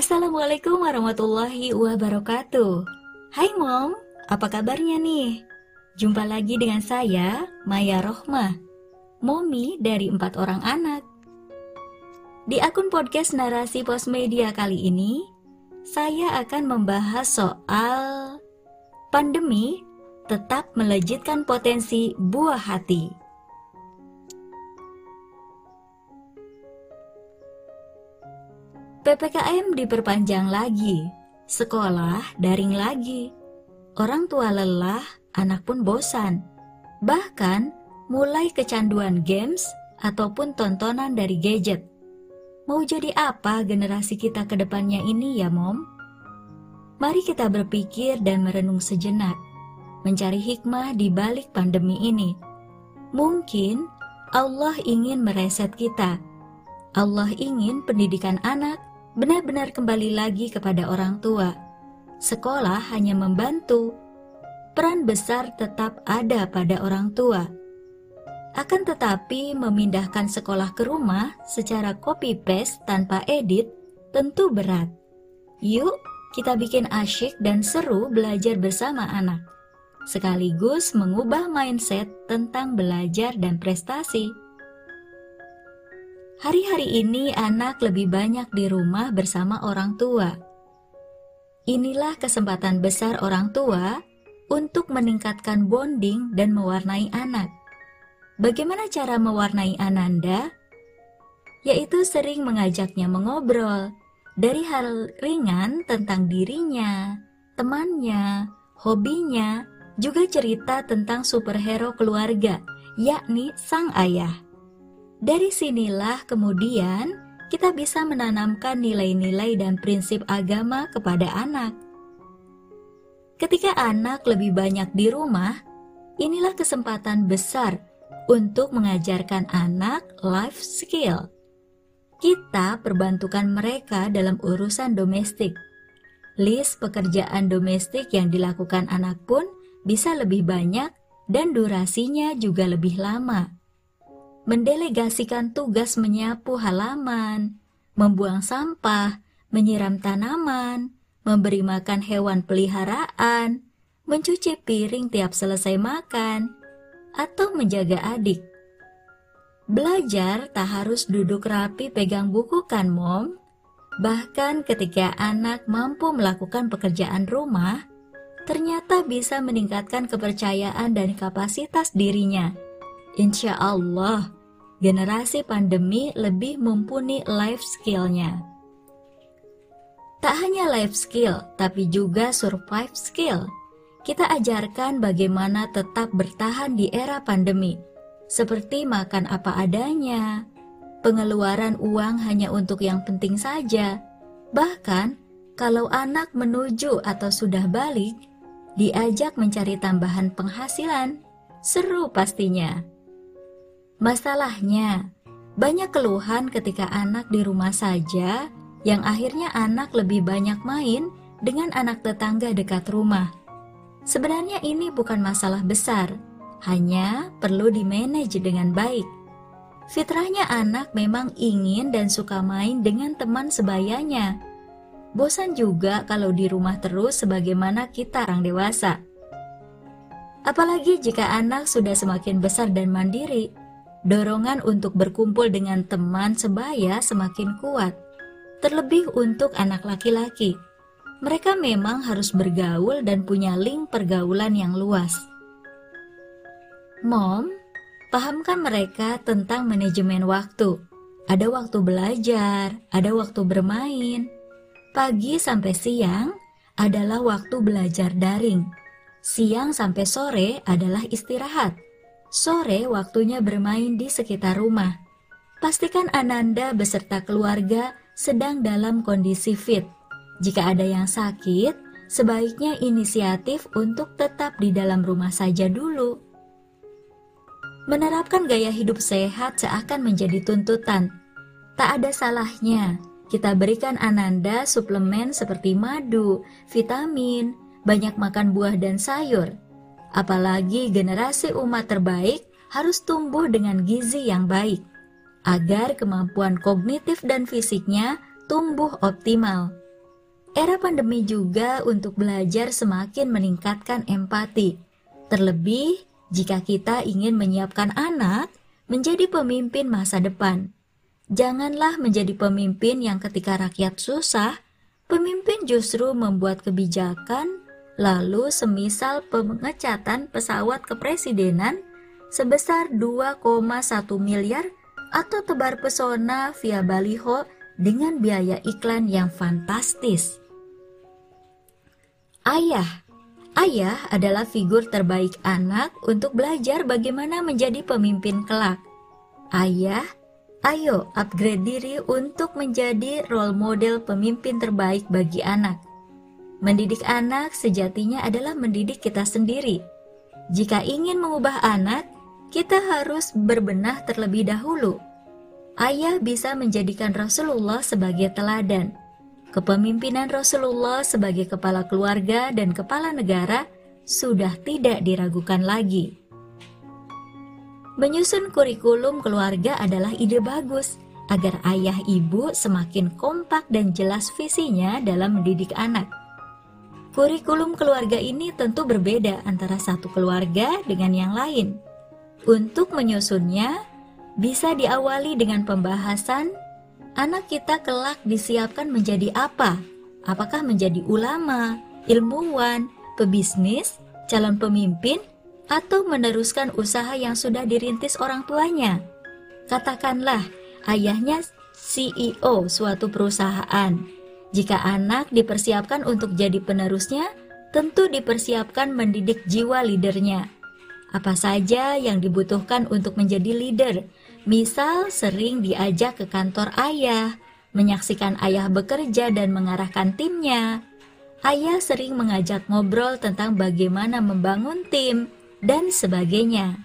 Assalamualaikum warahmatullahi wabarakatuh. Hai Mom, apa kabarnya nih? Jumpa lagi dengan saya, Maya Rohmah, Momi dari empat orang anak. Di akun podcast Narasi Pos Media kali ini, saya akan membahas soal pandemi tetap melejitkan potensi buah hati. PPKM diperpanjang lagi, sekolah daring lagi. Orang tua lelah, anak pun bosan. Bahkan mulai kecanduan games ataupun tontonan dari gadget. Mau jadi apa generasi kita ke depannya ini ya, Mom? Mari kita berpikir dan merenung sejenak, mencari hikmah di balik pandemi ini. Mungkin Allah ingin mereset kita. Allah ingin pendidikan anak benar-benar kembali lagi kepada orang tua. Sekolah hanya membantu, peran besar tetap ada pada orang tua. Akan tetapi, memindahkan sekolah ke rumah secara copy-paste tanpa edit tentu berat. Yuk, kita bikin asyik dan seru belajar bersama anak, sekaligus mengubah mindset tentang belajar dan prestasi. Hari-hari ini anak lebih banyak di rumah bersama orang tua. Inilah kesempatan besar orang tua untuk meningkatkan bonding dan mewarnai anak. Bagaimana cara mewarnai Ananda? Yaitu sering mengajaknya mengobrol dari hal ringan tentang dirinya, temannya, hobinya, juga cerita tentang superhero keluarga, yakni sang ayah. Dari sinilah kemudian kita bisa menanamkan nilai-nilai dan prinsip agama kepada anak. Ketika anak lebih banyak di rumah, inilah kesempatan besar untuk mengajarkan anak life skill. Kita perbantukan mereka dalam urusan domestik. List pekerjaan domestik yang dilakukan anak pun bisa lebih banyak dan durasinya juga lebih lama mendelegasikan tugas menyapu halaman, membuang sampah, menyiram tanaman, memberi makan hewan peliharaan, mencuci piring tiap selesai makan, atau menjaga adik. Belajar tak harus duduk rapi pegang buku kan, Mom? Bahkan ketika anak mampu melakukan pekerjaan rumah, ternyata bisa meningkatkan kepercayaan dan kapasitas dirinya. Insya Allah, generasi pandemi lebih mumpuni life skillnya. Tak hanya life skill, tapi juga survive skill. Kita ajarkan bagaimana tetap bertahan di era pandemi, seperti makan apa adanya, pengeluaran uang hanya untuk yang penting saja. Bahkan, kalau anak menuju atau sudah balik, diajak mencari tambahan penghasilan. Seru pastinya. Masalahnya, banyak keluhan ketika anak di rumah saja, yang akhirnya anak lebih banyak main dengan anak tetangga dekat rumah. Sebenarnya ini bukan masalah besar, hanya perlu dimanage dengan baik. Fitrahnya anak memang ingin dan suka main dengan teman sebayanya. Bosan juga kalau di rumah terus sebagaimana kita orang dewasa. Apalagi jika anak sudah semakin besar dan mandiri, dorongan untuk berkumpul dengan teman sebaya semakin kuat, terlebih untuk anak laki-laki. Mereka memang harus bergaul dan punya link pergaulan yang luas. Mom, pahamkan mereka tentang manajemen waktu. Ada waktu belajar, ada waktu bermain. Pagi sampai siang adalah waktu belajar daring. Siang sampai sore adalah istirahat Sore waktunya bermain di sekitar rumah. Pastikan Ananda beserta keluarga sedang dalam kondisi fit. Jika ada yang sakit, sebaiknya inisiatif untuk tetap di dalam rumah saja dulu. Menerapkan gaya hidup sehat seakan menjadi tuntutan. Tak ada salahnya kita berikan Ananda suplemen seperti madu, vitamin, banyak makan buah dan sayur, Apalagi generasi umat terbaik harus tumbuh dengan gizi yang baik, agar kemampuan kognitif dan fisiknya tumbuh optimal. Era pandemi juga untuk belajar semakin meningkatkan empati. Terlebih jika kita ingin menyiapkan anak menjadi pemimpin masa depan. Janganlah menjadi pemimpin yang ketika rakyat susah, pemimpin justru membuat kebijakan, lalu semisal pengecatan pesawat kepresidenan sebesar 2,1 miliar atau tebar pesona via baliho dengan biaya iklan yang fantastis. Ayah Ayah adalah figur terbaik anak untuk belajar bagaimana menjadi pemimpin kelak. Ayah, ayo upgrade diri untuk menjadi role model pemimpin terbaik bagi anak. Mendidik anak sejatinya adalah mendidik kita sendiri. Jika ingin mengubah anak, kita harus berbenah terlebih dahulu. Ayah bisa menjadikan Rasulullah sebagai teladan Kepemimpinan Rasulullah sebagai kepala keluarga dan kepala negara sudah tidak diragukan lagi. Menyusun kurikulum keluarga adalah ide bagus agar ayah ibu semakin kompak dan jelas visinya dalam mendidik anak. Kurikulum keluarga ini tentu berbeda antara satu keluarga dengan yang lain. Untuk menyusunnya, bisa diawali dengan pembahasan anak kita kelak disiapkan menjadi apa? Apakah menjadi ulama, ilmuwan, pebisnis, calon pemimpin, atau meneruskan usaha yang sudah dirintis orang tuanya? Katakanlah, ayahnya CEO suatu perusahaan. Jika anak dipersiapkan untuk jadi penerusnya, tentu dipersiapkan mendidik jiwa leadernya. Apa saja yang dibutuhkan untuk menjadi leader Misal sering diajak ke kantor ayah, menyaksikan ayah bekerja dan mengarahkan timnya. Ayah sering mengajak ngobrol tentang bagaimana membangun tim dan sebagainya.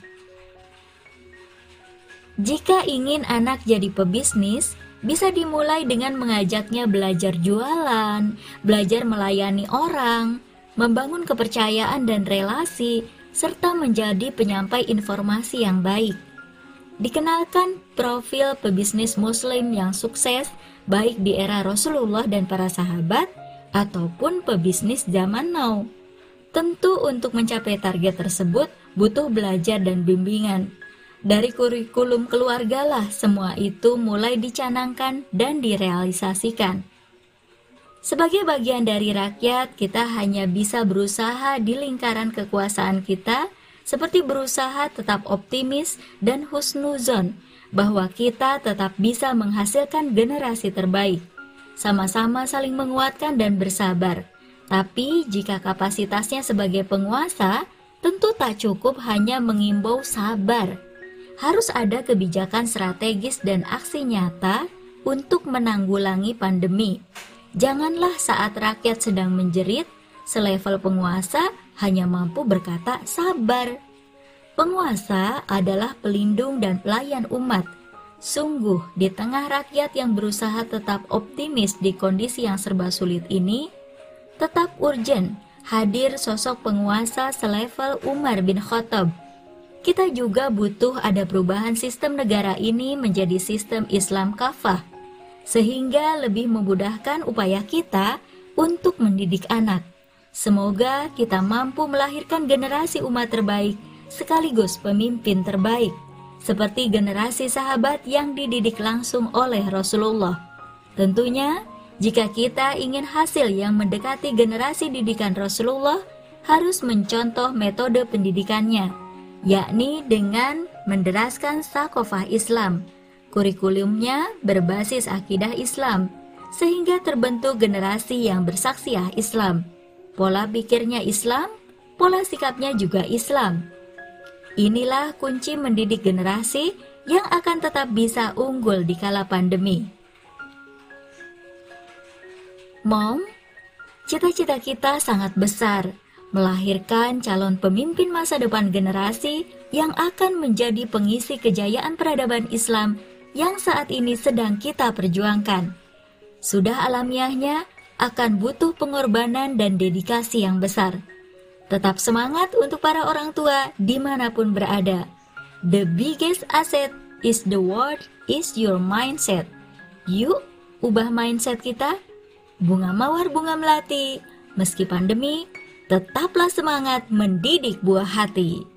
Jika ingin anak jadi pebisnis, bisa dimulai dengan mengajaknya belajar jualan, belajar melayani orang, membangun kepercayaan dan relasi, serta menjadi penyampai informasi yang baik. Dikenalkan profil pebisnis muslim yang sukses baik di era Rasulullah dan para sahabat ataupun pebisnis zaman now. Tentu untuk mencapai target tersebut butuh belajar dan bimbingan. Dari kurikulum keluarga lah semua itu mulai dicanangkan dan direalisasikan. Sebagai bagian dari rakyat, kita hanya bisa berusaha di lingkaran kekuasaan kita seperti berusaha tetap optimis dan husnuzon bahwa kita tetap bisa menghasilkan generasi terbaik. Sama-sama saling menguatkan dan bersabar. Tapi jika kapasitasnya sebagai penguasa, tentu tak cukup hanya mengimbau sabar. Harus ada kebijakan strategis dan aksi nyata untuk menanggulangi pandemi. Janganlah saat rakyat sedang menjerit, selevel penguasa hanya mampu berkata sabar. Penguasa adalah pelindung dan pelayan umat. Sungguh, di tengah rakyat yang berusaha tetap optimis di kondisi yang serba sulit ini, tetap urgent hadir sosok penguasa selevel Umar bin Khattab. Kita juga butuh ada perubahan sistem negara ini menjadi sistem Islam kafah, sehingga lebih memudahkan upaya kita untuk mendidik anak. Semoga kita mampu melahirkan generasi umat terbaik sekaligus pemimpin terbaik, seperti generasi sahabat yang dididik langsung oleh Rasulullah. Tentunya, jika kita ingin hasil yang mendekati generasi didikan Rasulullah, harus mencontoh metode pendidikannya, yakni dengan menderaskan sakofah Islam. Kurikulumnya berbasis akidah Islam, sehingga terbentuk generasi yang bersaksiah Islam pola pikirnya Islam, pola sikapnya juga Islam. Inilah kunci mendidik generasi yang akan tetap bisa unggul di kala pandemi. Mom, cita-cita kita sangat besar, melahirkan calon pemimpin masa depan generasi yang akan menjadi pengisi kejayaan peradaban Islam yang saat ini sedang kita perjuangkan. Sudah alamiahnya, akan butuh pengorbanan dan dedikasi yang besar. Tetap semangat untuk para orang tua di mana pun berada. The biggest asset is the world is your mindset. Yuk, ubah mindset kita. Bunga mawar bunga melati, meski pandemi, tetaplah semangat mendidik buah hati.